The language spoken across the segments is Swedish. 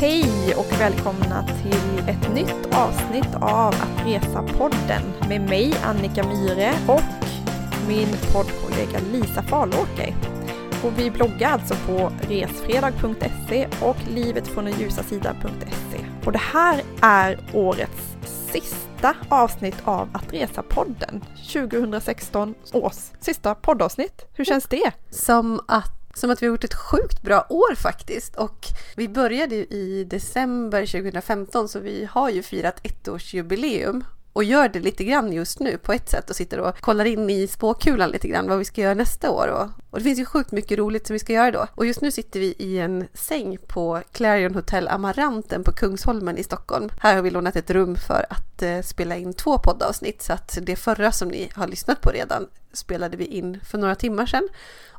Hej och välkomna till ett nytt avsnitt av Att Resa-podden med mig Annika Myre och min poddkollega Lisa Falåker. Och vi bloggar alltså på resfredag.se och livetfråndenljusasida.se. Och det här är årets sista avsnitt av Att Resa-podden. 2016 års sista poddavsnitt. Hur känns det? Som att som att vi har gjort ett sjukt bra år faktiskt. Och vi började ju i december 2015 så vi har ju firat ettårsjubileum och gör det lite grann just nu på ett sätt och sitter och kollar in i spåkulan lite grann vad vi ska göra nästa år. Och, och det finns ju sjukt mycket roligt som vi ska göra då. Och just nu sitter vi i en säng på Clarion Hotel Amaranten på Kungsholmen i Stockholm. Här har vi lånat ett rum för att eh, spela in två poddavsnitt så att det förra som ni har lyssnat på redan spelade vi in för några timmar sedan.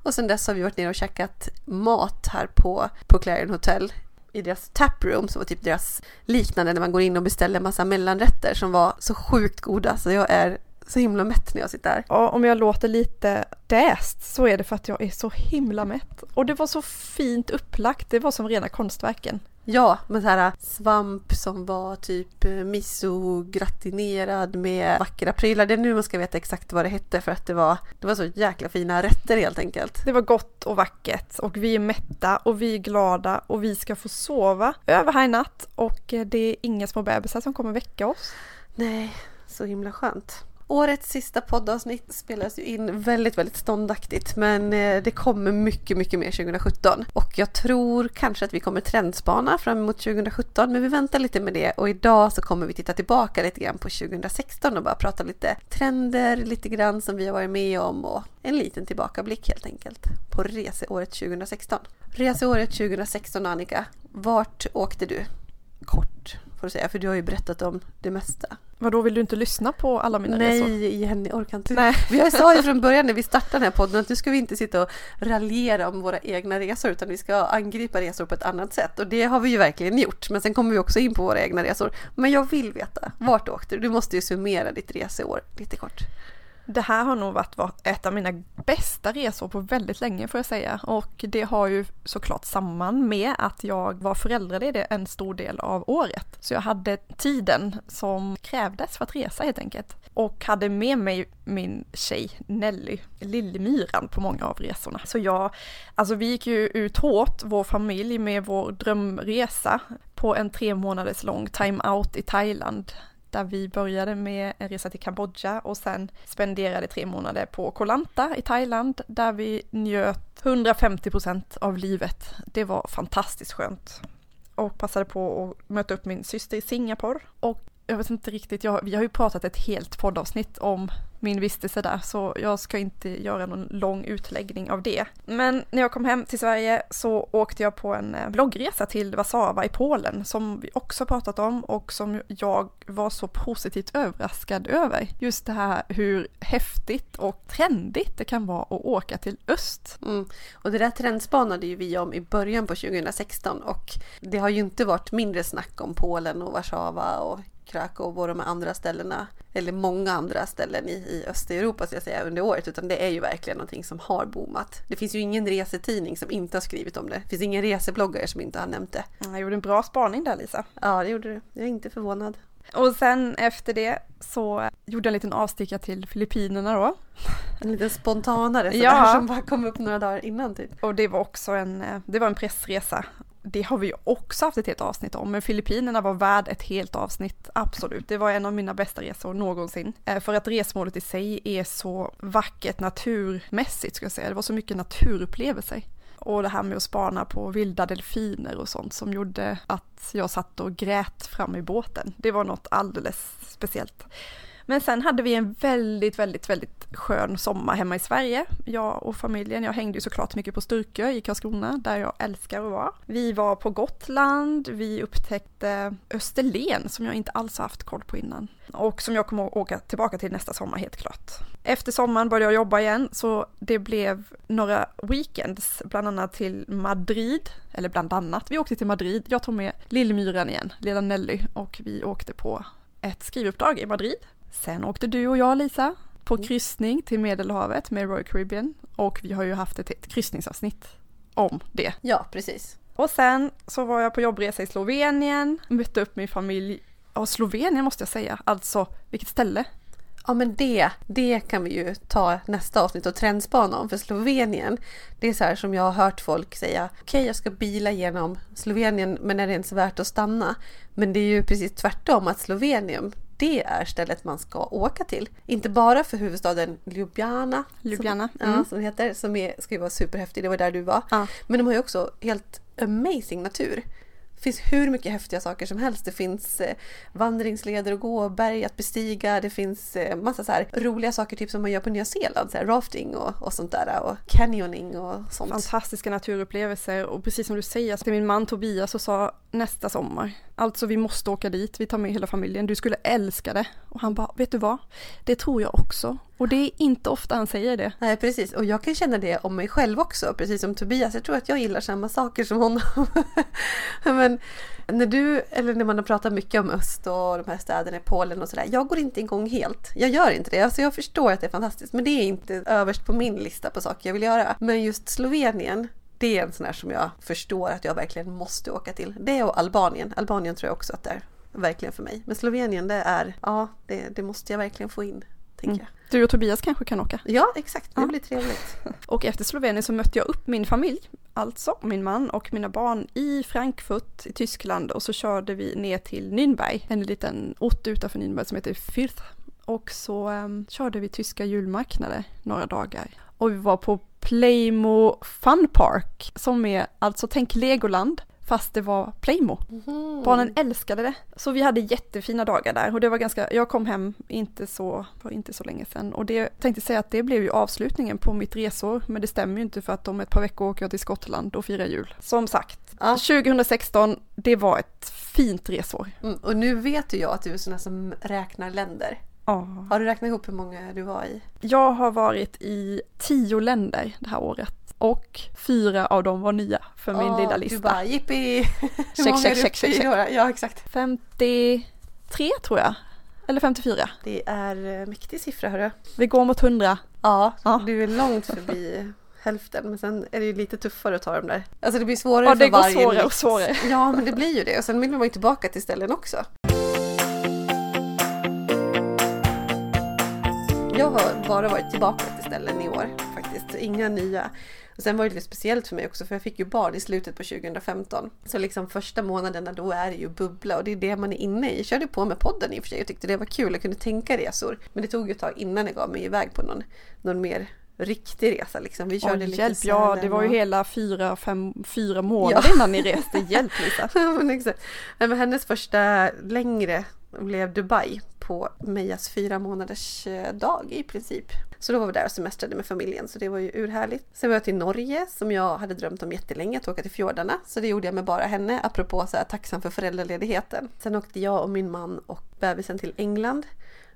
Och sen dess har vi varit nere och käkat mat här på, på Clarion Hotel i deras taproom som var typ deras liknande när man går in och beställer massa mellanrätter som var så sjukt goda så jag är så himla mätt när jag sitter där. Ja, om jag låter lite däst så är det för att jag är så himla mätt. Och det var så fint upplagt, det var som rena konstverken. Ja, med så här svamp som var typ miso-gratinerad med vackra prylar. Det är nu man ska veta exakt vad det hette för att det var, det var så jäkla fina rätter helt enkelt. Det var gott och vackert och vi är mätta och vi är glada och vi ska få sova över här i natt och det är inga små bebisar som kommer väcka oss. Nej, så himla skönt. Årets sista poddavsnitt spelas ju in väldigt, väldigt ståndaktigt men eh, det kommer mycket, mycket mer 2017 och jag tror kanske att vi kommer trendspana fram emot 2017 men vi väntar lite med det och idag så kommer vi titta tillbaka lite grann på 2016 och bara prata lite trender, lite grann som vi har varit med om och en liten tillbakablick helt enkelt på reseåret 2016. Reseåret 2016 Annika, vart åkte du? Kort får du säga, för du har ju berättat om det mesta. Vadå, vill du inte lyssna på alla mina Nej, resor? Nej, Jenny orkar inte. Nej. Vi sa ju från början när vi startade den här podden att nu ska vi inte sitta och raljera om våra egna resor utan vi ska angripa resor på ett annat sätt och det har vi ju verkligen gjort. Men sen kommer vi också in på våra egna resor. Men jag vill veta, vart åkte du? Du måste ju summera ditt reseår lite kort. Det här har nog varit ett av mina bästa resor på väldigt länge får jag säga och det har ju såklart samman med att jag var föräldraledig en stor del av året. Så jag hade tiden som krävdes för att resa helt enkelt och hade med mig min tjej Nelly, Lillmyran, på många av resorna. Så jag, alltså vi gick ju ut hårt, vår familj med vår drömresa på en tre månaders lång time-out i Thailand där vi började med en resa till Kambodja och sen spenderade tre månader på Koh Lanta i Thailand där vi njöt 150 procent av livet. Det var fantastiskt skönt. Och passade på att möta upp min syster i Singapore. Och jag vet inte riktigt, jag, vi har ju pratat ett helt poddavsnitt om min vistelse där så jag ska inte göra någon lång utläggning av det. Men när jag kom hem till Sverige så åkte jag på en eh, bloggresa till Warszawa i Polen som vi också pratat om och som jag var så positivt överraskad över. Just det här hur häftigt och trendigt det kan vara att åka till öst. Mm. Och det där trendspanade ju vi om i början på 2016 och det har ju inte varit mindre snack om Polen och Warszawa och Krakow och de andra ställena, eller många andra ställen i, i Östeuropa ska jag säga under året, utan det är ju verkligen någonting som har boomat. Det finns ju ingen resetidning som inte har skrivit om det. Det finns ingen resebloggare som inte har nämnt det. Jag gjorde en bra spaning där Lisa. Ja, det gjorde du. Jag är inte förvånad. Och sen efter det så gjorde jag en liten avsticka till Filippinerna då. En liten spontanare sådär ja. som bara kom upp några dagar innan typ. Och det var också en, det var en pressresa det har vi ju också haft ett helt avsnitt om, men Filippinerna var värd ett helt avsnitt, absolut. Det var en av mina bästa resor någonsin. Eh, för att resmålet i sig är så vackert naturmässigt, ska jag säga. Det var så mycket naturupplevelser. Och det här med att spana på vilda delfiner och sånt som gjorde att jag satt och grät fram i båten. Det var något alldeles speciellt. Men sen hade vi en väldigt, väldigt, väldigt skön sommar hemma i Sverige. Jag och familjen, jag hängde ju såklart mycket på Sturkö i Karlskrona, där jag älskar att vara. Vi var på Gotland, vi upptäckte Österlen som jag inte alls haft koll på innan. Och som jag kommer att åka tillbaka till nästa sommar helt klart. Efter sommaren började jag jobba igen så det blev några weekends, bland annat till Madrid, eller bland annat, vi åkte till Madrid, jag tog med Lillmyran igen, lilla Nelly, och vi åkte på ett skrivuppdrag i Madrid Sen åkte du och jag Lisa på mm. kryssning till Medelhavet med Royal Caribbean och vi har ju haft ett, ett kryssningsavsnitt om det. Ja, precis. Och sen så var jag på jobbresa i Slovenien, mötte upp min familj. Ja, Slovenien måste jag säga. Alltså, vilket ställe. Ja men det, det kan vi ju ta nästa avsnitt och trendspana om för Slovenien. Det är så här som jag har hört folk säga, okej okay, jag ska bila genom Slovenien men är det ens värt att stanna? Men det är ju precis tvärtom att Slovenien, det är stället man ska åka till. Inte bara för huvudstaden Ljubljana, Ljubljana. Som, mm. ja, som heter, som är, ska ju vara superhäftig, det var där du var. Ja. Men de har ju också helt amazing natur. Det finns hur mycket häftiga saker som helst. Det finns eh, vandringsleder och gå, berg att bestiga. Det finns eh, massa så roliga saker typ som man gör på Nya Zeeland. Så rafting och, och sånt där och canyoning och sånt. Fantastiska naturupplevelser och precis som du säger, till min man Tobias och sa nästa sommar. Alltså vi måste åka dit, vi tar med hela familjen, du skulle älska det. Och han bara, vet du vad? Det tror jag också. Och det är inte ofta han säger det. Nej precis, och jag kan känna det om mig själv också, precis som Tobias. Jag tror att jag gillar samma saker som honom. Men när du, eller när man har pratat mycket om öst och de här städerna i Polen och sådär. Jag går inte igång helt. Jag gör inte det. Alltså jag förstår att det är fantastiskt, men det är inte överst på min lista på saker jag vill göra. Men just Slovenien, det är en sån här som jag förstår att jag verkligen måste åka till. Det och Albanien. Albanien tror jag också att det är verkligen för mig. Men Slovenien, det är, ja, det, det måste jag verkligen få in. Tänker mm. Du och Tobias kanske kan åka? Ja, exakt. Det ja. blir trevligt. Och efter Slovenien så mötte jag upp min familj, alltså min man och mina barn i Frankfurt i Tyskland och så körde vi ner till Nürnberg, en liten ort utanför Nürnberg som heter Fürth. Och så um, körde vi tyska julmarknader några dagar. Och vi var på Playmo Fun Park som är alltså tänk Legoland fast det var Playmo. Mm. Barnen älskade det. Så vi hade jättefina dagar där och det var ganska, jag kom hem inte så, var inte så länge sedan och det tänkte säga att det blev ju avslutningen på mitt resår men det stämmer ju inte för att om ett par veckor åker jag till Skottland och firar jul. Som sagt, ja. 2016 det var ett fint resår. Mm, och nu vet ju jag att du är sån som räknar länder. Oh. Har du räknat ihop hur många du var i? Jag har varit i tio länder det här året. Och fyra av dem var nya för min oh, lilla lista. Du bara jippi! check, check, check, check, check. Ja, exakt. 53 tror jag. Eller 54. Det är eh, mäktig siffra hörru. Vi går mot 100. Ja, ja. du är långt förbi hälften men sen är det ju lite tuffare att ta dem där. Alltså det blir svårare ja, det för varje går svårare och svårare. Ja men det blir ju det och sen vill man ju tillbaka till ställen också. Jag har bara varit tillbaka till ställen i år faktiskt, inga nya. Och sen var det lite speciellt för mig också för jag fick ju barn i slutet på 2015. Så liksom första månaderna då är det ju bubbla och det är det man är inne i. Jag körde på med podden i och för sig och tyckte det var kul. Jag kunde tänka resor. Men det tog ju ett tag innan jag gav mig iväg på någon, någon mer riktig resa liksom. Vi körde oh, lite hjälp, ja det var ju hela fyra, fem, fyra månader ja. innan ni reste. Hjälp Lisa! ja men exakt. men hennes första längre blev Dubai på Mejas fyra månaders eh, dag i princip. Så då var vi där och semestrade med familjen så det var ju urhärligt. Sen var jag till Norge som jag hade drömt om jättelänge att åka till fjordarna. Så det gjorde jag med bara henne apropå så här tacksam för föräldraledigheten. Sen åkte jag och min man och bebisen till England.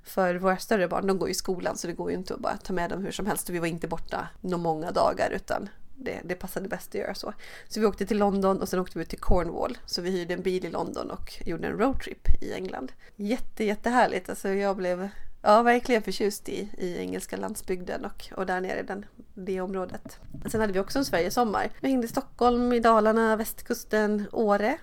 För våra större barn, de går i skolan så det går ju inte att bara ta med dem hur som helst. Vi var inte borta några många dagar utan det, det passade bäst att göra så. Så vi åkte till London och sen åkte vi till Cornwall. Så vi hyrde en bil i London och gjorde en roadtrip i England. Jätte, jättehärligt. Alltså jag blev ja, verkligen förtjust i, i engelska landsbygden och, och där nere i den, det området. Sen hade vi också en Sverigesommar. Vi hängde i Stockholm, i Dalarna, västkusten, Åre.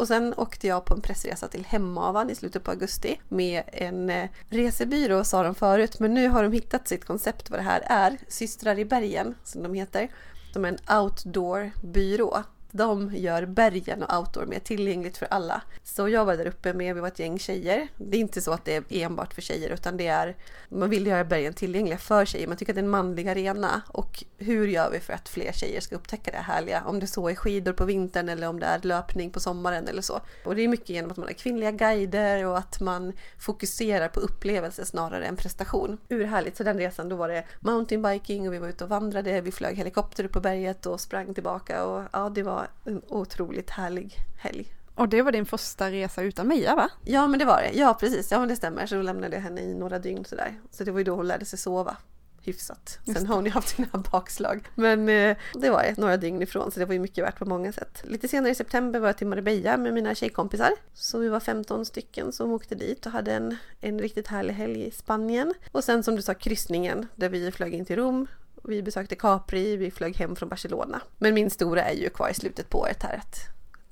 Och sen åkte jag på en pressresa till Hemavan i slutet på augusti med en eh, resebyrå sa de förut men nu har de hittat sitt koncept vad det här är. Systrar i bergen som de heter som en outdoor-byrå. De gör bergen och outdoor mer tillgängligt för alla. Så jag var där uppe med, vi var ett gäng tjejer. Det är inte så att det är enbart för tjejer utan det är, man vill göra bergen tillgängliga för tjejer. Man tycker att det är en manlig arena och hur gör vi för att fler tjejer ska upptäcka det härliga? Om det så är skidor på vintern eller om det är löpning på sommaren eller så. Och det är mycket genom att man har kvinnliga guider och att man fokuserar på upplevelse snarare än prestation. Urhärligt! Så den resan då var det mountainbiking och vi var ute och vandrade, vi flög helikopter upp på berget och sprang tillbaka och ja, det var en otroligt härlig helg. Och det var din första resa utan Mia va? Ja men det var det, ja precis, ja men det stämmer. Så då lämnade jag henne i några dygn sådär. Så det var ju då hon lärde sig sova hyfsat. Sen har hon ju haft sina bakslag. Men eh, det var det, några dygn ifrån så det var ju mycket värt på många sätt. Lite senare i september var jag till Marbella med mina tjejkompisar. Så vi var 15 stycken som åkte dit och hade en, en riktigt härlig helg i Spanien. Och sen som du sa kryssningen där vi flög in till Rom Vi besökte Capri, vi flög hem från Barcelona. Men min stora är ju kvar i slutet på året här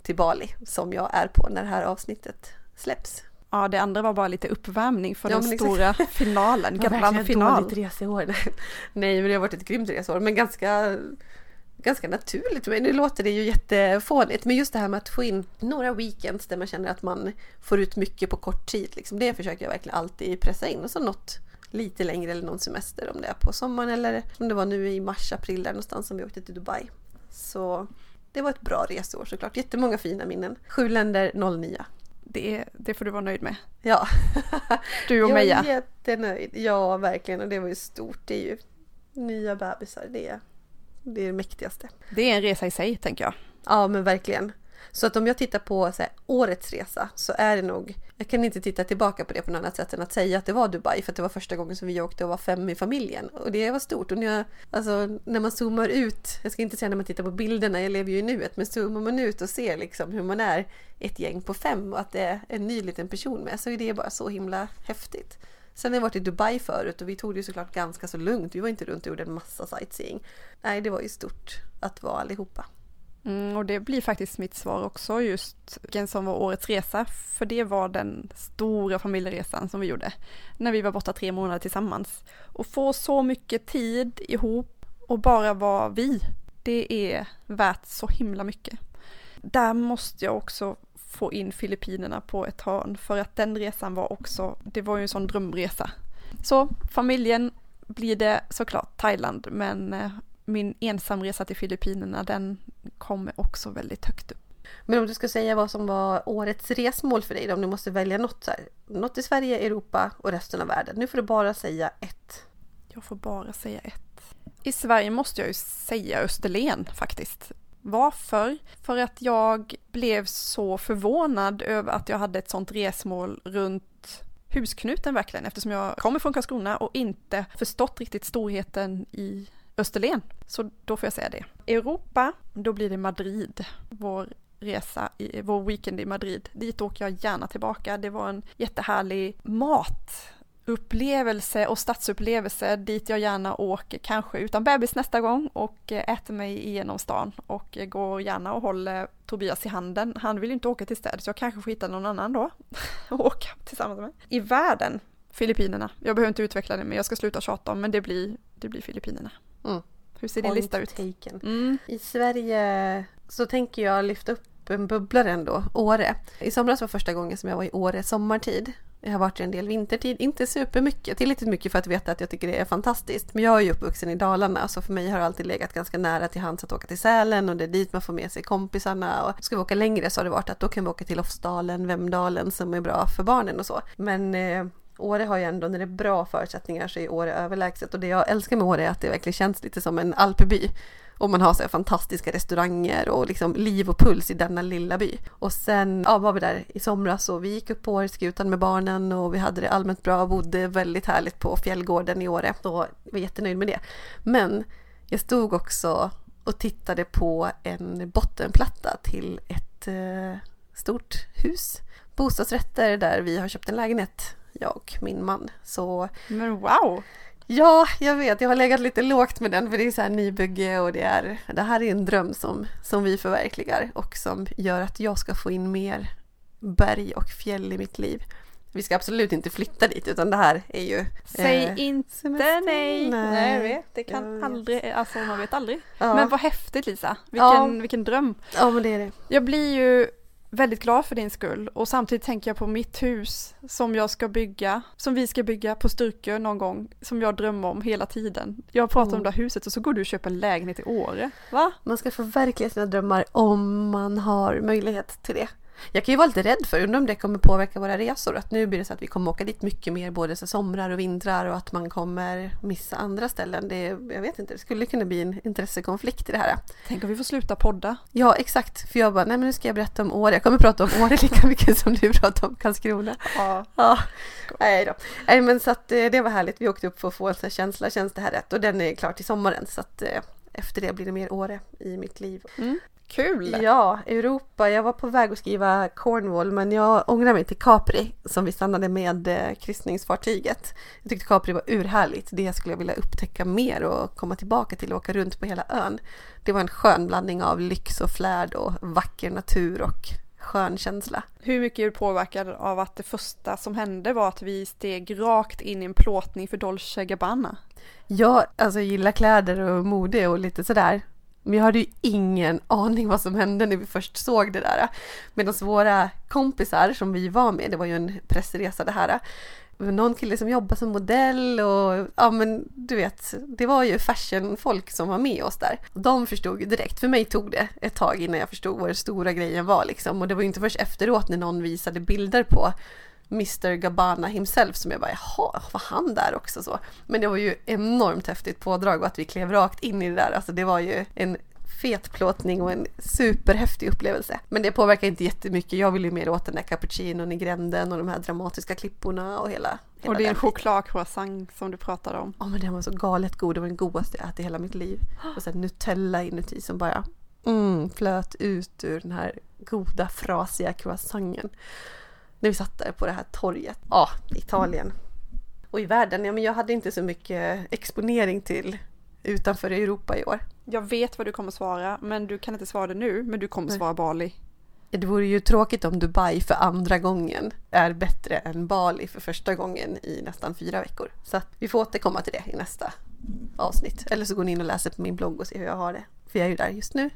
till Bali som jag är på när det här avsnittet släpps. Ja, det andra var bara lite uppvärmning för ja, den stora exakt. finalen, Grand final. dåligt resår. Nej, men det har varit ett grymt resår, men ganska ganska naturligt mig. Nu låter det ju jättefånigt, men just det här med att få in några weekends där man känner att man får ut mycket på kort tid, liksom, det försöker jag verkligen alltid pressa in. Och så något lite längre eller någon semester om det är på sommaren eller som det var nu i mars, april där någonstans som vi åkte till Dubai. Så det var ett bra resår såklart. Jättemånga fina minnen. Sju länder, noll nya. Det, det får du vara nöjd med. Ja. Du och Meja. Jag är jättenöjd. Ja, verkligen. Och det var ju stort. Det är ju nya bebisar. Det är, det är det mäktigaste. Det är en resa i sig, tänker jag. Ja, men verkligen. Så att om jag tittar på så här, årets resa så är det nog, jag kan inte titta tillbaka på det på något annat sätt än att säga att det var Dubai för att det var första gången som vi åkte och var fem i familjen och det var stort. Och när, jag, alltså, när man zoomar ut, jag ska inte säga när man tittar på bilderna, jag lever ju i nuet, men zoomar man ut och ser liksom hur man är ett gäng på fem och att det är en ny liten person med så är det bara så himla häftigt. Sen har jag varit i Dubai förut och vi tog det ju såklart ganska så lugnt. Vi var inte runt och gjorde en massa sightseeing. Nej, det var ju stort att vara allihopa. Mm, och det blir faktiskt mitt svar också, just vilken som var årets resa. För det var den stora familjeresan som vi gjorde när vi var borta tre månader tillsammans. Och få så mycket tid ihop och bara vara vi, det är värt så himla mycket. Där måste jag också få in Filippinerna på ett hörn för att den resan var också, det var ju en sån drömresa. Så familjen blir det såklart Thailand men eh, min ensamresa till Filippinerna den kommer också väldigt högt upp. Men om du ska säga vad som var årets resmål för dig då, om du måste välja något så här, något i Sverige, Europa och resten av världen. Nu får du bara säga ett. Jag får bara säga ett. I Sverige måste jag ju säga Österlen faktiskt. Varför? För att jag blev så förvånad över att jag hade ett sånt resmål runt husknuten verkligen eftersom jag kommer från Karlskrona och inte förstått riktigt storheten i Österlen. Så då får jag säga det. Europa, då blir det Madrid. Vår resa, i, vår weekend i Madrid. Dit åker jag gärna tillbaka. Det var en jättehärlig matupplevelse och stadsupplevelse dit jag gärna åker, kanske utan bebis nästa gång och äter mig igenom stan och går gärna och håller Tobias i handen. Han vill ju inte åka till städer så jag kanske får hitta någon annan då och åka tillsammans med. I världen, Filippinerna. Jag behöver inte utveckla det men jag ska sluta tjata om men det blir, det blir Filippinerna. Mm. Hur ser din lista ut? Mm. I Sverige så tänker jag lyfta upp en bubblare ändå, Åre. I somras var första gången som jag var i Åre sommartid. Jag har varit i en del vintertid, inte supermycket, tillräckligt mycket för att veta att jag tycker det är fantastiskt. Men jag är ju uppvuxen i Dalarna så för mig har det alltid legat ganska nära till hands att åka till Sälen och det är dit man får med sig kompisarna. Och ska vi åka längre så har det varit att då kan vi åka till Lofsdalen, Vemdalen som är bra för barnen och så. Men eh, Åre har ju ändå, när det är bra förutsättningar så är Åre överlägset och det jag älskar med Åre är att det verkligen känns lite som en alpeby. Och man har så fantastiska restauranger och liksom liv och puls i denna lilla by. Och sen ja, var vi där i somras och vi gick upp på Åreskutan med barnen och vi hade det allmänt bra och bodde väldigt härligt på fjällgården i Åre. Så jag var jättenöjd med det. Men jag stod också och tittade på en bottenplatta till ett eh, stort hus. Bostadsrätter där vi har köpt en lägenhet jag och min man. Så... Men wow! Ja, jag vet. Jag har legat lite lågt med den för det är så här nybygge och det är det här är en dröm som, som vi förverkligar och som gör att jag ska få in mer berg och fjäll i mitt liv. Vi ska absolut inte flytta dit utan det här är ju... Säg eh, inte semester. nej! Nej, jag vet. Det kan aldrig, alltså man vet aldrig. Ja. Men vad häftigt Lisa! Vilken, ja. vilken dröm! Ja men det är det. Jag blir ju väldigt glad för din skull och samtidigt tänker jag på mitt hus som jag ska bygga, som vi ska bygga på Styrkö någon gång, som jag drömmer om hela tiden. Jag pratar mm. om det här huset och så går du och köper en lägenhet i Åre, va? Man ska förverkliga sina drömmar om man har möjlighet till det. Jag kan ju vara lite rädd för, undrar om det kommer påverka våra resor. Att nu blir det så att vi kommer åka dit mycket mer både så somrar och vintrar och att man kommer missa andra ställen. Det, jag vet inte, det skulle kunna bli en intressekonflikt i det här. Tänk om vi får sluta podda. Ja, exakt. För jag bara, nej men nu ska jag berätta om Åre. Jag kommer prata om Åre lika mycket som du pratar om Karlskrona. Ja. ja. Nej då. Nej men så att eh, det var härligt. Vi åkte upp för att få en sån här känsla, känns det här rätt? Och den är klar till sommaren så att eh, efter det blir det mer Åre i mitt liv. Mm. Kul! Ja, Europa. Jag var på väg att skriva Cornwall men jag ångrar mig till Capri som vi stannade med eh, kryssningsfartyget. Jag tyckte Capri var urhärligt. Det skulle jag vilja upptäcka mer och komma tillbaka till och åka runt på hela ön. Det var en skön blandning av lyx och flärd och vacker natur och skön känsla. Hur mycket är du påverkad av att det första som hände var att vi steg rakt in i en plåtning för Dolce Gabbana? Jag alltså, gillar kläder och mode och lite sådär. Men jag hade ju ingen aning vad som hände när vi först såg det där. Medan våra kompisar som vi var med, det var ju en pressresa det här, någon kille som jobbar som modell och ja men du vet, det var ju fashionfolk som var med oss där. De förstod ju direkt, för mig tog det ett tag innan jag förstod vad den stora grejen var liksom och det var ju inte först efteråt när någon visade bilder på Mr Gabbana himself som jag bara jaha, var han där också så? Men det var ju enormt häftigt pådrag och att vi klev rakt in i det där, alltså det var ju en fet plåtning och en superhäftig upplevelse. Men det påverkar inte jättemycket. Jag vill ju mer åt den där cappuccinon i gränden och de här dramatiska klipporna och hela... hela och den. chokladcroissant som du pratade om. Ja men den var så galet god. Det var den godaste jag ätit i hela mitt liv. Och sen Nutella inuti som bara mm, flöt ut ur den här goda frasiga croissanten. När vi satt där på det här torget. Ja, Italien. Och i världen, ja men jag hade inte så mycket exponering till utanför Europa i år. Jag vet vad du kommer svara, men du kan inte svara det nu, men du kommer svara Bali. Det vore ju tråkigt om Dubai för andra gången är bättre än Bali för första gången i nästan fyra veckor. Så vi får återkomma till det i nästa avsnitt. Eller så går ni in och läser på min blogg och ser hur jag har det. För jag är ju där just nu.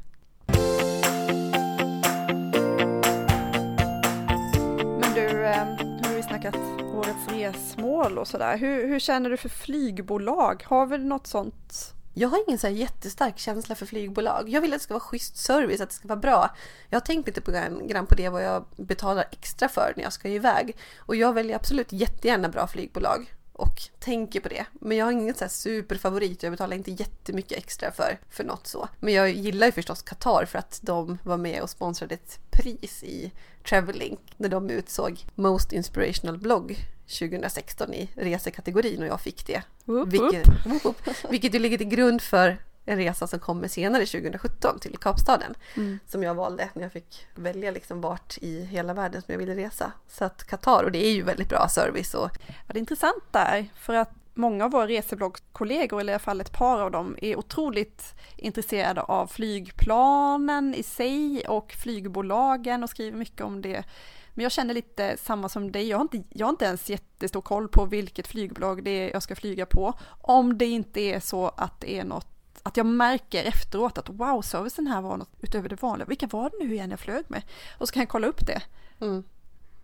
Men du, eh, nu har vi snackat årets resmål och sådär. Hur, hur känner du för flygbolag? Har vi något sånt? Jag har ingen så här jättestark känsla för flygbolag. Jag vill att det ska vara schysst service, att det ska vara bra. Jag har tänkt lite på grann, grann på det vad jag betalar extra för när jag ska iväg. Och jag väljer absolut jättegärna bra flygbolag och tänker på det. Men jag har ingen så superfavorit jag betalar inte jättemycket extra för, för något så. Men jag gillar ju förstås Qatar för att de var med och sponsrade ett pris i Travelink när de utsåg Most Inspirational Blogg 2016 i resekategorin och jag fick det. Woop, Vilket, vilket ju ligger till grund för en resa som kommer senare 2017 till Kapstaden. Mm. Som jag valde när jag fick välja liksom vart i hela världen som jag ville resa. Så att Qatar, och det är ju väldigt bra service och Ja, det är intressant där, för att många av våra resebloggskollegor, eller i alla fall ett par av dem, är otroligt intresserade av flygplanen i sig och flygbolagen och skriver mycket om det. Men jag känner lite samma som dig, jag har inte, jag har inte ens jättestor koll på vilket flygbolag det är jag ska flyga på. Om det inte är så att det är något att jag märker efteråt att wow, servicen här var något utöver det vanliga. Vilka var det nu igen jag flög med? Och så kan jag kolla upp det. mm.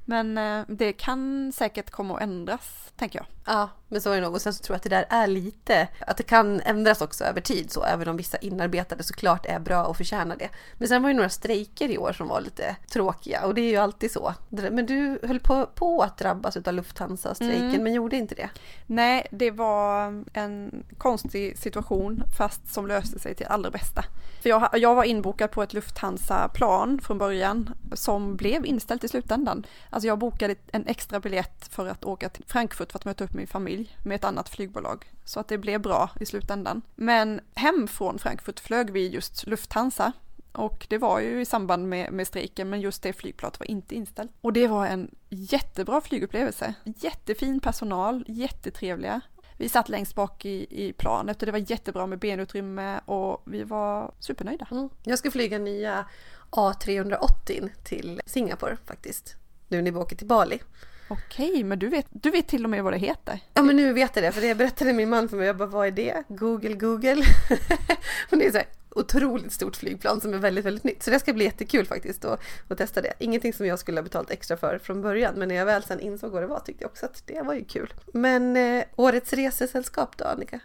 Men eh, det kan säkert komma att ändras, tänker jag. Ja, men så är det nog. Och sen så tror jag att det där är lite, att det kan ändras också över tid så, även om vissa inarbetade såklart är bra och förtjänar det. Men sen var det några strejker i år som var lite tråkiga och det är ju alltid så. Men du höll på, på att drabbas av Lufthansa-strejken Mm. men gjorde inte det. Nej, det var en konstig situation fast som löste sig till allra bästa. För jag, jag var inbokad på ett Lufthansa-plan från början som blev inställt i slutändan. Alltså jag bokade en extra biljett för att åka till Frankfurt för att möta upp min familj med ett annat flygbolag. Så att det blev bra i slutändan. Men hem från Frankfurt flög vi just Lufthansa och det var ju i samband med, med strejken, men just det flygplanet var inte inställt. Och det var en jättebra flygupplevelse. Jättefin personal, jättetrevliga. Vi satt längst bak i, i planet och det var jättebra med benutrymme och vi var supernöjda. Mm. Jag ska flyga nya A380 till Singapore faktiskt. Nu när vi åker till Bali. Okej, men du vet, du vet till och med vad det heter. Ja men nu vet jag det, för det berättade min man för mig. Jag bara, vad är det? Google, Google. och det är så här otroligt stort flygplan som är väldigt, väldigt nytt. Så det ska bli jättekul faktiskt att, att testa det. Ingenting som jag skulle ha betalt extra för från början, men när jag väl sen insåg vad det var tyckte jag också att det var ju kul. Men eh, årets resesällskap då, Annika?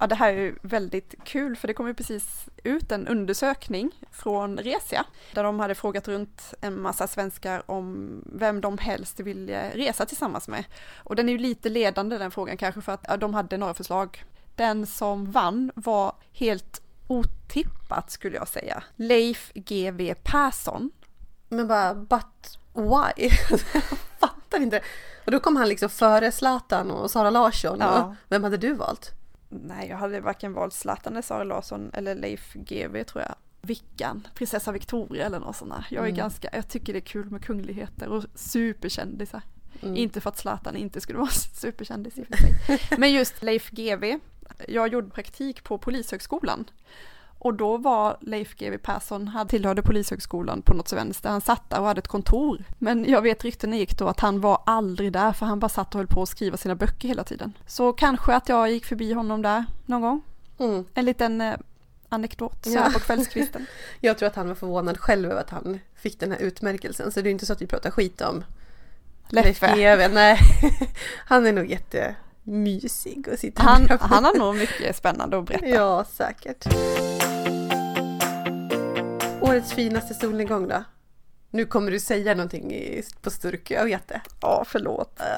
Ja, det här är väldigt kul för det kom ju precis ut en undersökning från Resia där de hade frågat runt en massa svenskar om vem de helst ville resa tillsammans med. Och den är ju lite ledande den frågan kanske för att ja, de hade några förslag. Den som vann var helt otippat skulle jag säga. Leif GW Persson. Men bara, but why? jag fattar inte. Och då kom han liksom före Zlatan och Sara Larsson. Ja. Och vem hade du valt? Nej, jag hade varken valt Zlatan eller Sara Larsson eller Leif GW tror jag. Vickan, prinsessa Victoria eller något sånt där. Jag är Mm. ganska, jag tycker det är kul med kungligheter och superkändisar. Mm. Inte för att Zlatan inte skulle vara superkändis i och för sig. Men just Leif GW, jag gjorde praktik på Polishögskolan. Och då var Leif GW Persson, han tillhörde Polishögskolan på något vänster, han satt där och hade ett kontor. Men jag vet ryktena gick då att han var aldrig där för han bara satt och höll på att skriva sina böcker hela tiden. Så kanske att jag gick förbi honom där någon gång. Mm. En liten eh, anekdot så Ja. på kvällskvisten. Jag tror att han var förvånad själv över att han fick den här utmärkelsen. Så det är inte så att vi pratar skit om Leif Leffe. GW. Nej, han är nog jättemysig att sitta Han, han har nog mycket spännande att berätta. Ja, säkert. Årets finaste solnedgång då? Nu kommer du säga någonting på sturk, jag vet det. Ja, förlåt.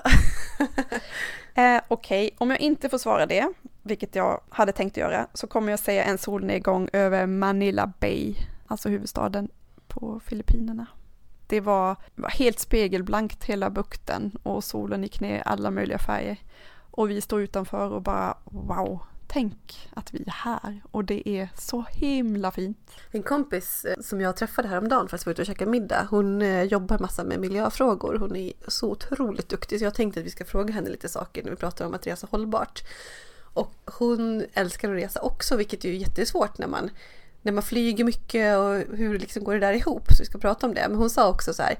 Eh, Okej, om jag inte får svara det, vilket jag hade tänkt göra, så kommer jag säga en solnedgång över Manila Bay, alltså huvudstaden på Filippinerna. Det var, var helt spegelblankt hela bukten och solen gick ner i alla möjliga färger. Och vi står utanför och bara wow, tänk att vi är här och det är så himla fint. En kompis eh, som jag träffade häromdagen för att vi var ute och käkade middag, hon eh, jobbar massa med miljöfrågor. Hon är så otroligt duktig så jag tänkte att vi ska fråga henne lite saker när vi pratar om att resa hållbart. Och hon älskar att resa också, vilket är ju jättesvårt när man, när man flyger mycket och hur liksom går det där ihop? Så vi ska prata om det. Men hon sa också så här,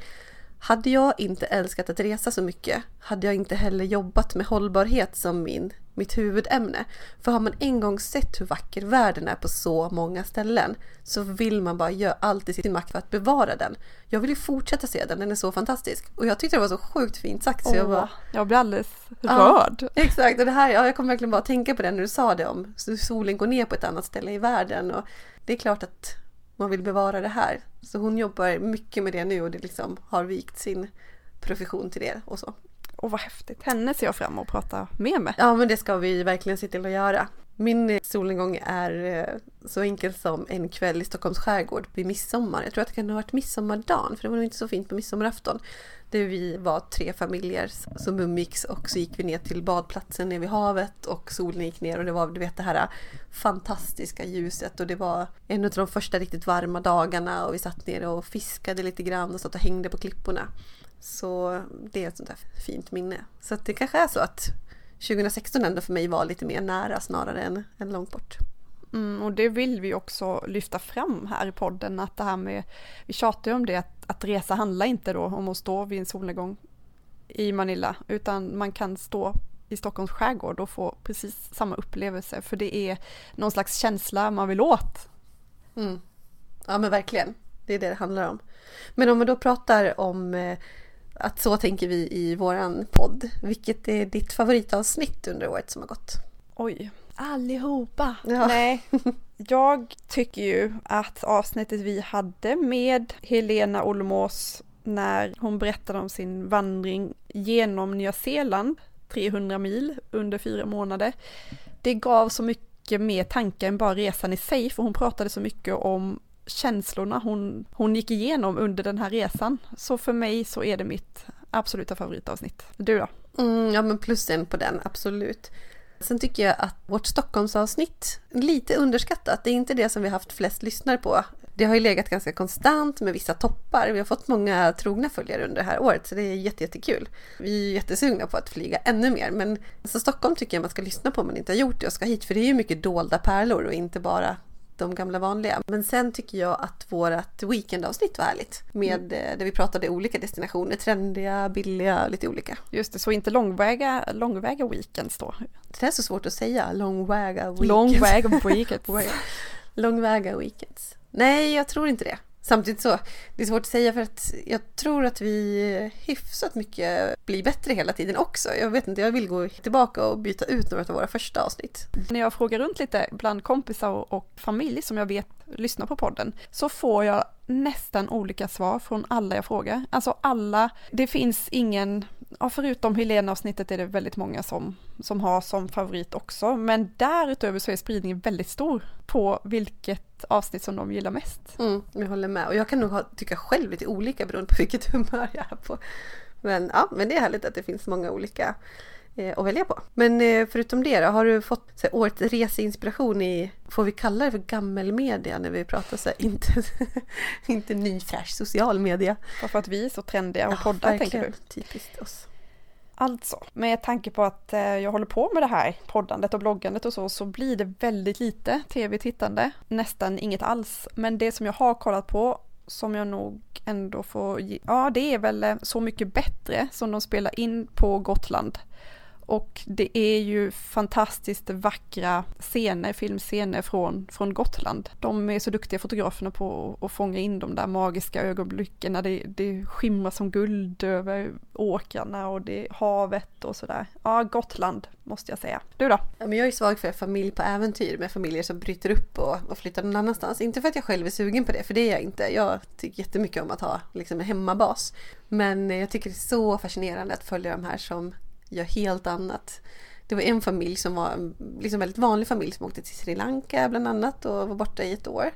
hade jag inte älskat att resa så mycket hade jag inte heller jobbat med hållbarhet som min, mitt huvudämne. För har man en gång sett hur vacker världen är på så många ställen så vill man bara göra allt i sin makt för att bevara den. Jag vill ju fortsätta se den, den är så fantastisk. Och jag tyckte det var så sjukt fint sagt så jag Åh, bara jag blir alldeles Ja. rörd. Exakt, och det här, ja, jag kommer verkligen bara tänka på det när du sa det om solen går ner på ett annat ställe i världen. Och det är klart att man vill bevara det här. Så hon jobbar mycket med det nu och det liksom har vikt sin profession till det och så. Och vad häftigt. Henne ser jag fram emot att prata mer med. Ja, men det ska vi verkligen se till att göra. Min solnedgång är eh, så enkel som en kväll i Stockholms skärgård vid midsommar. Jag tror att det kan ha varit midsommardagen, för det var nog inte så fint på midsommarafton. Där vi var tre familjer som umgicks och så gick vi ner till badplatsen nere vid havet och solen gick ner och det var du vet det här fantastiska ljuset och det var en av de första riktigt varma dagarna och vi satt ner och fiskade lite grann och satt och hängde på klipporna. Så det är ett sånt där fint minne. Så att det kanske är så att 2016 ändå för mig var lite mer nära snarare än, än långt bort. Mm, och det vill vi också lyfta fram här i podden, att det här med, vi tjatar ju om det, att, att resa handlar inte då om att stå vid en solnedgång i Manila, utan man kan stå i Stockholms skärgård och få precis samma upplevelse, för det är någon slags känsla man vill åt. Mm. Ja men verkligen, det är det det handlar om. Men om man då pratar om eh, att så tänker vi i våran podd, vilket är ditt favoritavsnitt under året som har gått? Oj, allihopa! Ja. Nej, jag tycker ju att avsnittet vi hade med Helena Olmos när hon berättade om sin vandring genom Nya Zeeland, 300 mil under fyra månader, det gav så mycket mer tankar än bara resan i sig, för hon pratade så mycket om känslorna hon, hon gick igenom under den här resan. Så för mig så är det mitt absoluta favoritavsnitt. Du då? Mm, ja men plus en på den, absolut. Sen tycker jag att vårt Stockholmsavsnitt, lite underskattat, det är inte det som vi har haft flest lyssnare på. Det har ju legat ganska konstant med vissa toppar. Vi har fått många trogna följare under det här året så det är jätte, jättekul. Vi är jättesugna på att flyga ännu mer men alltså Stockholm tycker jag man ska lyssna på om man inte har gjort det och ska hit för det är ju mycket dolda pärlor och inte bara de gamla vanliga. Men sen tycker jag att vårt weekendavsnitt var härligt. Med, eh, Där vi pratade olika destinationer, trendiga, billiga, lite olika. Just det, så inte långväga, långväga weekends då. Det är så svårt att säga, långväga weekends. Långväga weekends. Långväga weekends. Nej, jag tror inte det. Samtidigt så, det är svårt att säga för att jag tror att vi hyfsat mycket blir bättre hela tiden också. Jag vet inte, jag vill gå tillbaka och byta ut några av våra första avsnitt. Mm. När jag frågar runt lite bland kompisar och- familj som jag vet lyssnar på podden så får jag nästan olika svar från alla jag frågar. Alltså alla, det finns ingen, ja förutom Helena-avsnittet är det väldigt många som, som har som favorit också, men därutöver så är spridningen väldigt stor på vilket avsnitt som de gillar mest. Mm, jag håller med. Och jag kan nog ha, tycka själv lite olika beroende på vilket humör jag är på. Men ja, men det är härligt att det finns många olika att välja på. Men eh, förutom det då, har du fått så här, årets reseinspiration i, får vi kalla det för gammelmedia när vi pratar så här, inte, inte ny fräsch social media? Bara för att vi är så trendiga och poddar tänker du? Typiskt oss. Alltså, med tanke på att eh, jag håller på med det här poddandet och bloggandet och så, så blir det väldigt lite tv-tittande. Nästan inget alls. Men det som jag har kollat på, som jag nog ändå får ge, ja det är väl eh, Så mycket bättre som de spelar in på Gotland. Och det är ju fantastiskt vackra scener, filmscener från, från Gotland. De är så duktiga fotograferna på att fånga in de där magiska ögonblicken när det, det skimrar som guld över åkrarna och det är havet och sådär. Ja, Gotland måste jag säga. Du då? Ja, men jag är svag för familj på äventyr med familjer som bryter upp och, och flyttar någon annanstans. Inte för att jag själv är sugen på det, för det är jag inte. Jag tycker jättemycket om att ha liksom, en hemmabas. Men eh, jag tycker det är så fascinerande att följa de här som gör helt annat. Det var en familj som var en liksom väldigt vanlig familj som åkte till Sri Lanka bland annat och var borta i ett år.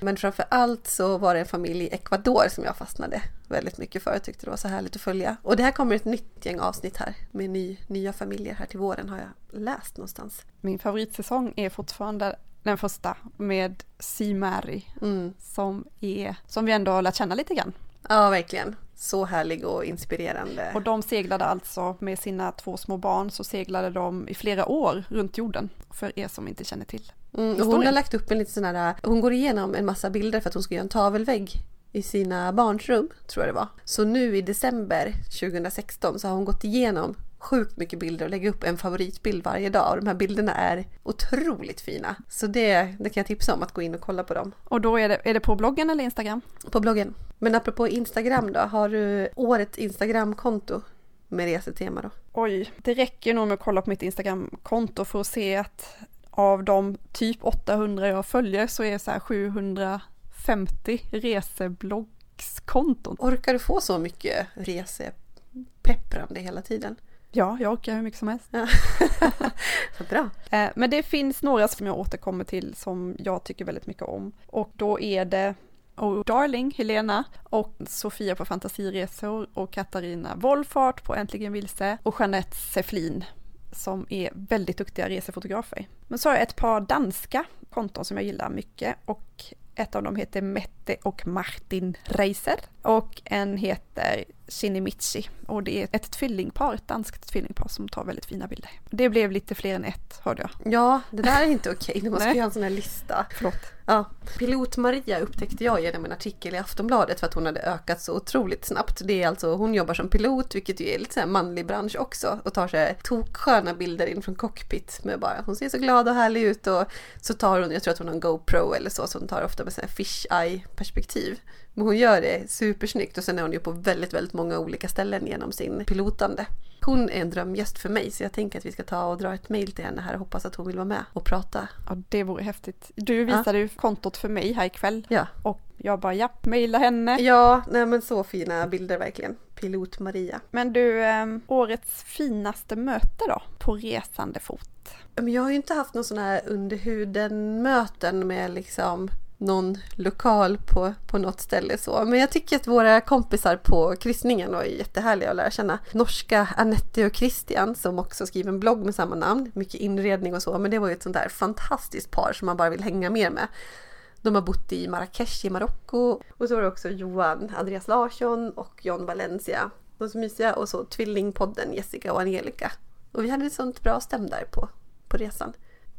Men framför allt så var det en familj i Ecuador som jag fastnade väldigt mycket för. Jag tyckte det var så härligt att följa. Och det här kommer ett nytt gäng avsnitt här med ny, nya familjer här till våren har jag läst någonstans. Min favoritsäsong är fortfarande den första med Simari mm. som, är, som vi ändå har lärt känna lite grann. Ja, verkligen. Så härlig och inspirerande. Och de seglade alltså med sina två små barn så seglade de i flera år runt jorden. För er som inte känner till. Mm, hon har lagt upp en liten sån här, hon går igenom en massa bilder för att hon ska göra en tavelvägg i sina barns rum, tror jag det var. Så nu i december 2016 så har hon gått igenom sjukt mycket bilder och lägga upp en favoritbild varje dag. Och de här bilderna är otroligt fina. Så det, det kan jag tipsa om att gå in och kolla på dem. Och då är det, är det på bloggen eller Instagram? På bloggen. Men apropå Instagram då, har du årets Instagramkonto med resetema då? Oj, det räcker nog med att kolla på mitt Instagramkonto för att se att av de typ 800 jag följer så är så här 750 resebloggskonton. Orkar du få så mycket resepepprande hela tiden? Ja, jag orkar hur mycket som helst. Ja. bra. Eh, men det finns några som jag återkommer till som jag tycker väldigt mycket om. Och då är det Oh Darling, Helena och Sofia på Fantasiresor och Katarina Wollfart på Äntligen Vilse och Jeanette Seflin som är väldigt duktiga resefotografer. Men så har jag ett par danska konton som jag gillar mycket och ett av dem heter Mette och Martin Reiser och en heter Shinimichi och det är ett tvillingpar, ett danskt tvillingpar som tar väldigt fina bilder. Det blev lite fler än ett hörde jag. Ja, det där är inte okej, okay. man ska göra en sån här lista. Förlåt. Ja. Pilot-Maria upptäckte jag genom en artikel i Aftonbladet för att hon hade ökat så otroligt snabbt. Det är alltså, hon jobbar som pilot, vilket ju är lite så manlig bransch också och tar sig toksköna bilder in från cockpit med bara, hon ser så glad och härlig ut och så tar hon, jag tror att hon har en GoPro eller så, så hon tar ofta med sån här fish eye perspektiv. Men hon gör det supersnyggt och sen är hon ju på väldigt, väldigt många olika ställen genom sin pilotande. Hon är en drömgäst för mig så jag tänker att vi ska ta och dra ett mail till henne här och hoppas att hon vill vara med och prata. Ja, det vore häftigt. Du visade ja. ju kontot för mig här ikväll. Ja. Och jag bara, ja, mejla henne. Ja, nej men så fina bilder verkligen. Pilot Maria. Men du, eh, årets finaste möte då? På resande fot? Jag har ju inte haft någon sån här underhuden möten med liksom någon lokal på, på något ställe så. Men jag tycker att våra kompisar på kryssningen var jättehärliga att lära känna. Norska Anette och Christian som också skriver en blogg med samma namn. Mycket inredning och så. Men det var ju ett sånt där fantastiskt par som man bara vill hänga mer med. De har bott i Marrakesh i Marocko. Och så var det också Johan Andreas Larsson och John Valencia. De är så mysiga. Och så Tvillingpodden Jessica och Angelica. Och vi hade ett sånt bra stäm där på, på resan.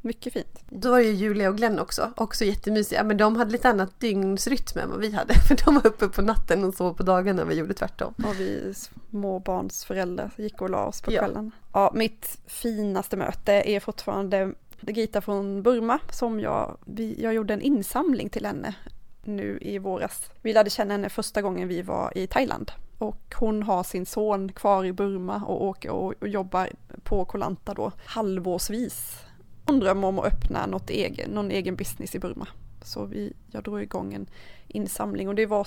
Mycket fint. Då var det ju Julia och Glenn också, också jättemysiga. Men de hade lite annat dygnsrytm än vad vi hade. För de var uppe på natten och sov på dagarna vi gjorde tvärtom. Och vi småbarnsföräldrar gick och la oss på kvällen. Ja. ja, mitt finaste möte är fortfarande Gita från Burma som jag, vi, jag gjorde en insamling till henne nu i våras. Vi lärde känna henne första gången vi var i Thailand. Och hon har sin son kvar i Burma och åker och, och jobbar på Kolanta då halvårsvis hon drömmer om att öppna något egen, någon egen business i Burma. Så vi, jag drog igång en insamling och det var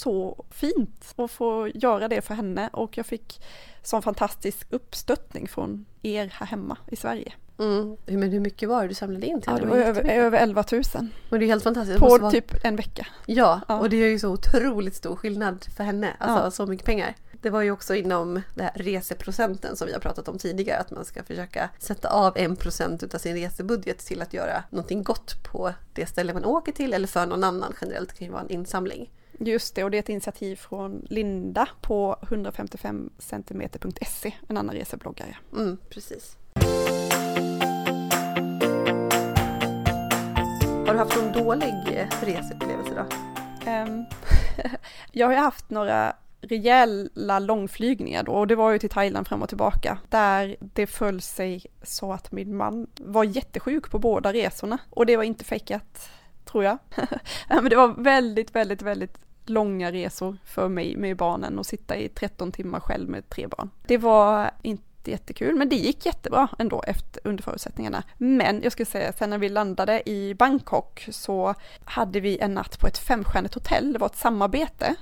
så fint att få göra det för henne och jag fick sån fantastisk uppstöttning från er här hemma i Sverige. Mm. Men hur mycket var det du samlade in till? Ja, det var, över, över 11 000. Och det är helt fantastiskt. På vara... typ en vecka. Ja, ja, och det är ju så otroligt stor skillnad för henne. Alltså ja. så mycket pengar. Det var ju också inom det reseprocenten som vi har pratat om tidigare, att man ska försöka sätta av en procent av sin resebudget till att göra någonting gott på det ställe man åker till eller för någon annan generellt. Det kan ju vara en insamling. Just det, och det är ett initiativ från Linda på 155cm.se, en annan resebloggare. Mm, precis. Har du haft någon dålig reseupplevelse då? Um, jag har haft några rejäla långflygningar då och det var ju till Thailand fram och tillbaka där det föll sig så att min man var jättesjuk på båda resorna och det var inte fejkat tror jag. Men det var väldigt, väldigt, väldigt långa resor för mig med barnen och sitta i 13 timmar själv med tre barn. Det var inte jättekul, men det gick jättebra ändå efter, under förutsättningarna. Men jag skulle säga, sen när vi landade i Bangkok så hade vi en natt på ett femstjärnigt hotell. Det var ett samarbete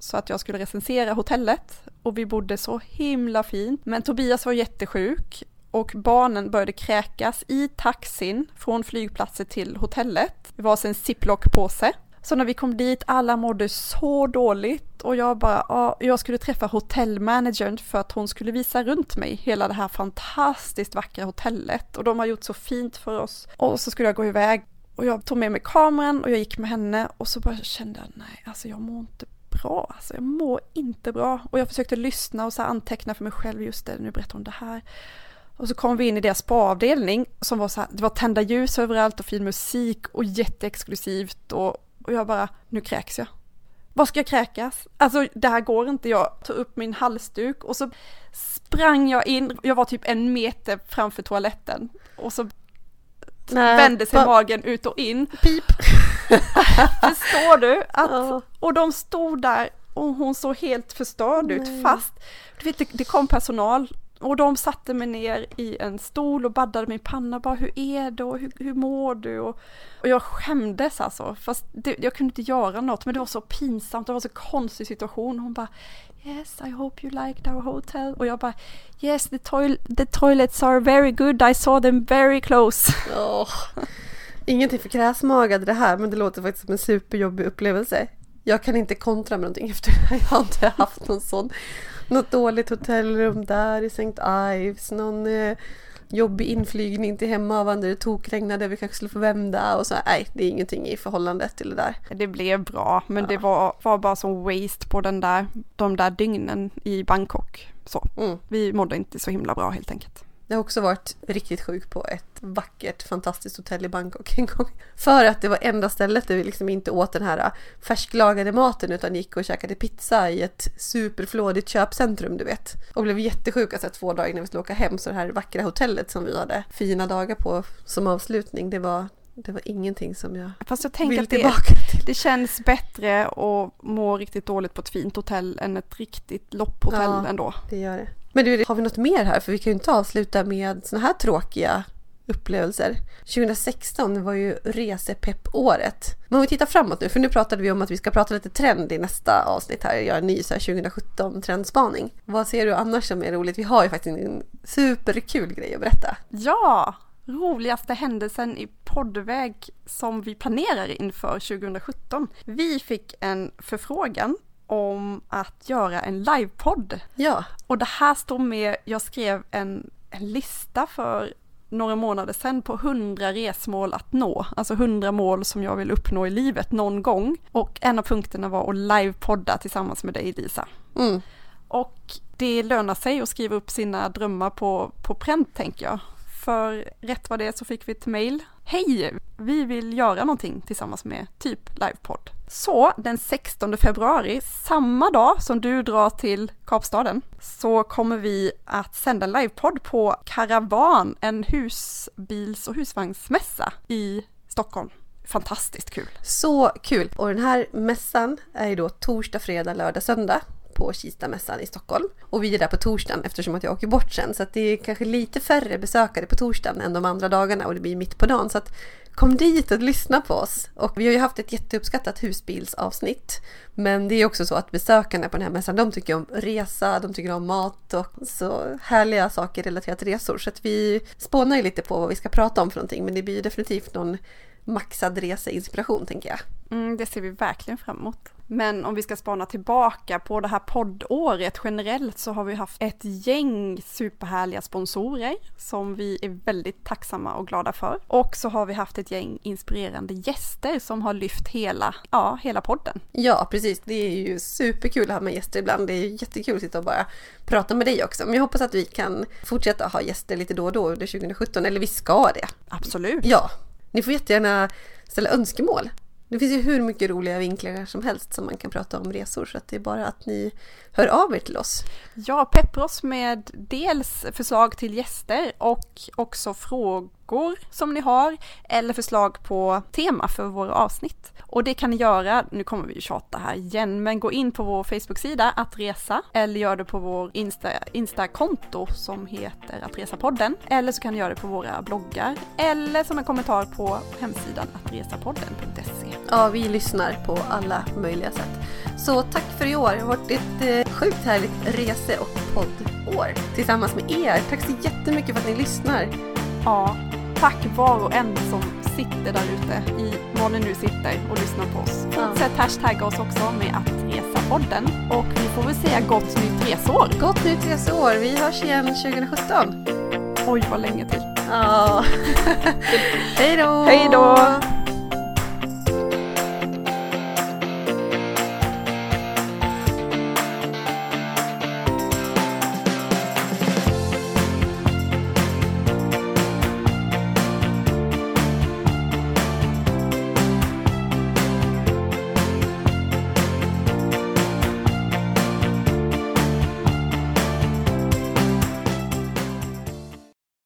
så att jag skulle recensera hotellet och vi bodde så himla fint. Men Tobias var jättesjuk och barnen började kräkas i taxin från flygplatsen till hotellet. Det var en ziplock-påse. Så när vi kom dit, alla mådde så dåligt och jag bara, ja, jag skulle träffa hotellmanagern för att hon skulle visa runt mig hela det här fantastiskt vackra hotellet och de har gjort så fint för oss. Och så skulle jag gå iväg och jag tog med mig kameran och jag gick med henne och så bara kände jag, nej, alltså jag mår inte bra, alltså jag mår inte bra. Och jag försökte lyssna och så anteckna för mig själv, just det, nu berättar hon det här. Och så kom vi in i deras spaavdelning som var så här, det var tända ljus överallt och fin musik och jätteexklusivt och, och jag bara, nu kräks jag. Vad ska jag kräkas? Alltså det här går inte. Jag tog upp min halsduk och så sprang jag in, jag var typ en meter framför toaletten och så Nej, vände sig magen ut och in. Pip! Förstår du? Att, och de stod där och hon såg helt förstörd ut fast du vet, det, det kom personal och de satte mig ner i en stol och baddade min panna bara hur är det och hur, hur mår du? Och, och jag skämdes alltså, fast det, jag kunde inte göra något men det var så pinsamt, det var så konstig situation. Hon bara Yes, I hope you liked our hotel. Och jag bara Yes, the, toil the toilets are very good, I saw them very close. Oh. Ingenting för kräsmagade det här men det låter faktiskt som en superjobbig upplevelse. Jag kan inte kontra med någonting efter det här. Jag har inte haft någon sån något dåligt hotellrum där i St. Ives, någon eh, jobbig inflygning till Hemavan där det tokregnade, vi kanske skulle få vända och så. Nej, det är ingenting i förhållande till det där. Det blev bra, men ja. det var, var bara som waste på den där, de där dygnen i Bangkok. Så. Mm. Vi mådde inte så himla bra helt enkelt. Jag har också varit riktigt sjuk på ett vackert, fantastiskt hotell i Bangkok en gång. För att det var enda stället där vi liksom inte åt den här färsklagade maten utan gick och käkade pizza i ett superflådigt köpcentrum, du vet. Och blev jättesjuka så två dagar innan vi skulle åka hem. Så det här vackra hotellet som vi hade fina dagar på som avslutning, det var det var ingenting som jag Fast jag tänker att det, det känns bättre att må riktigt dåligt på ett fint hotell än ett riktigt lopphotell ja, ändå. det gör det. Men du, har vi något mer här? För vi kan ju inte avsluta med såna här tråkiga upplevelser. 2016 var ju resepeppåret. Men om vi tittar framåt nu, för nu pratade vi om att vi ska prata lite trend i nästa avsnitt här, göra en ny 2017 trendspaning. Vad ser du annars som är roligt? Vi har ju faktiskt en superkul grej att berätta. Ja, roligaste händelsen i poddväg som vi planerar inför 2017. Vi fick en förfrågan om att göra en livepodd. Ja. Och det här står med, jag skrev en, en lista för några månader sedan på 100 resmål att nå, alltså 100 mål som jag vill uppnå i livet någon gång. Och en av punkterna var att livepodda tillsammans med dig Lisa. Mm. Och det lönar sig att skriva upp sina drömmar på, på pränt tänker jag. För rätt vad det är så fick vi ett mail. Hej! Vi vill göra någonting tillsammans med typ livepodd. Så den 16 februari, samma dag som du drar till Kapstaden, så kommer vi att sända en livepodd på Karavan, en husbils och husvagnsmässa i Stockholm. Fantastiskt kul! Så kul! Och den här mässan är ju då torsdag, fredag, lördag, söndag på Kistamässan i Stockholm. Och vi är där på torsdagen eftersom att jag åker bort sen. Så att det är kanske lite färre besökare på torsdagen än de andra dagarna och det blir mitt på dagen. Så att kom dit och lyssna på oss. Och vi har ju haft ett jätteuppskattat husbilsavsnitt. Men det är också så att besökarna på den här mässan, de tycker om resa, de tycker om mat och så härliga saker relaterat till resor. Så att vi spånar ju lite på vad vi ska prata om för någonting. Men det blir definitivt någon maxad reseinspiration tänker jag. Mm, det ser vi verkligen fram emot. Men om vi ska spana tillbaka på det här poddåret generellt så har vi haft ett gäng superhärliga sponsorer som vi är väldigt tacksamma och glada för. Och så har vi haft ett gäng inspirerande gäster som har lyft hela, ja, hela podden. Ja, precis. Det är ju superkul att ha med gäster ibland. Det är jättekul att sitta och bara prata med dig också. Men jag hoppas att vi kan fortsätta ha gäster lite då och då under 2017. Eller vi ska det. Absolut. Ja, ni får jättegärna ställa önskemål. Det finns ju hur mycket roliga vinklar som helst som man kan prata om resor så att det är bara att ni hör av er till oss. Ja, peppra oss med dels förslag till gäster och också frågor som ni har eller förslag på tema för våra avsnitt. Och det kan ni göra, nu kommer vi ju tjata här igen, men gå in på vår Facebook-sida att resa eller gör det på vår Insta, Insta-konto som heter att resa-podden. Eller så kan ni göra det på våra bloggar eller som en kommentar på hemsidan attresapodden.se. Ja, vi lyssnar på alla möjliga sätt. Så tack för i år. Det har varit ett eh, sjukt härligt rese och poddår tillsammans med er. Tack så jättemycket för att ni lyssnar. Ja, tack var och en som sitter där ute i var ni nu sitter och lyssnar på oss. Fortsätt hashtagga oss också med att resa podden och vi får väl säga gott nytt resår. Gott nytt resår. Vi hörs igen 2017. Oj, vad länge till. Ja. Hej då! Hej då!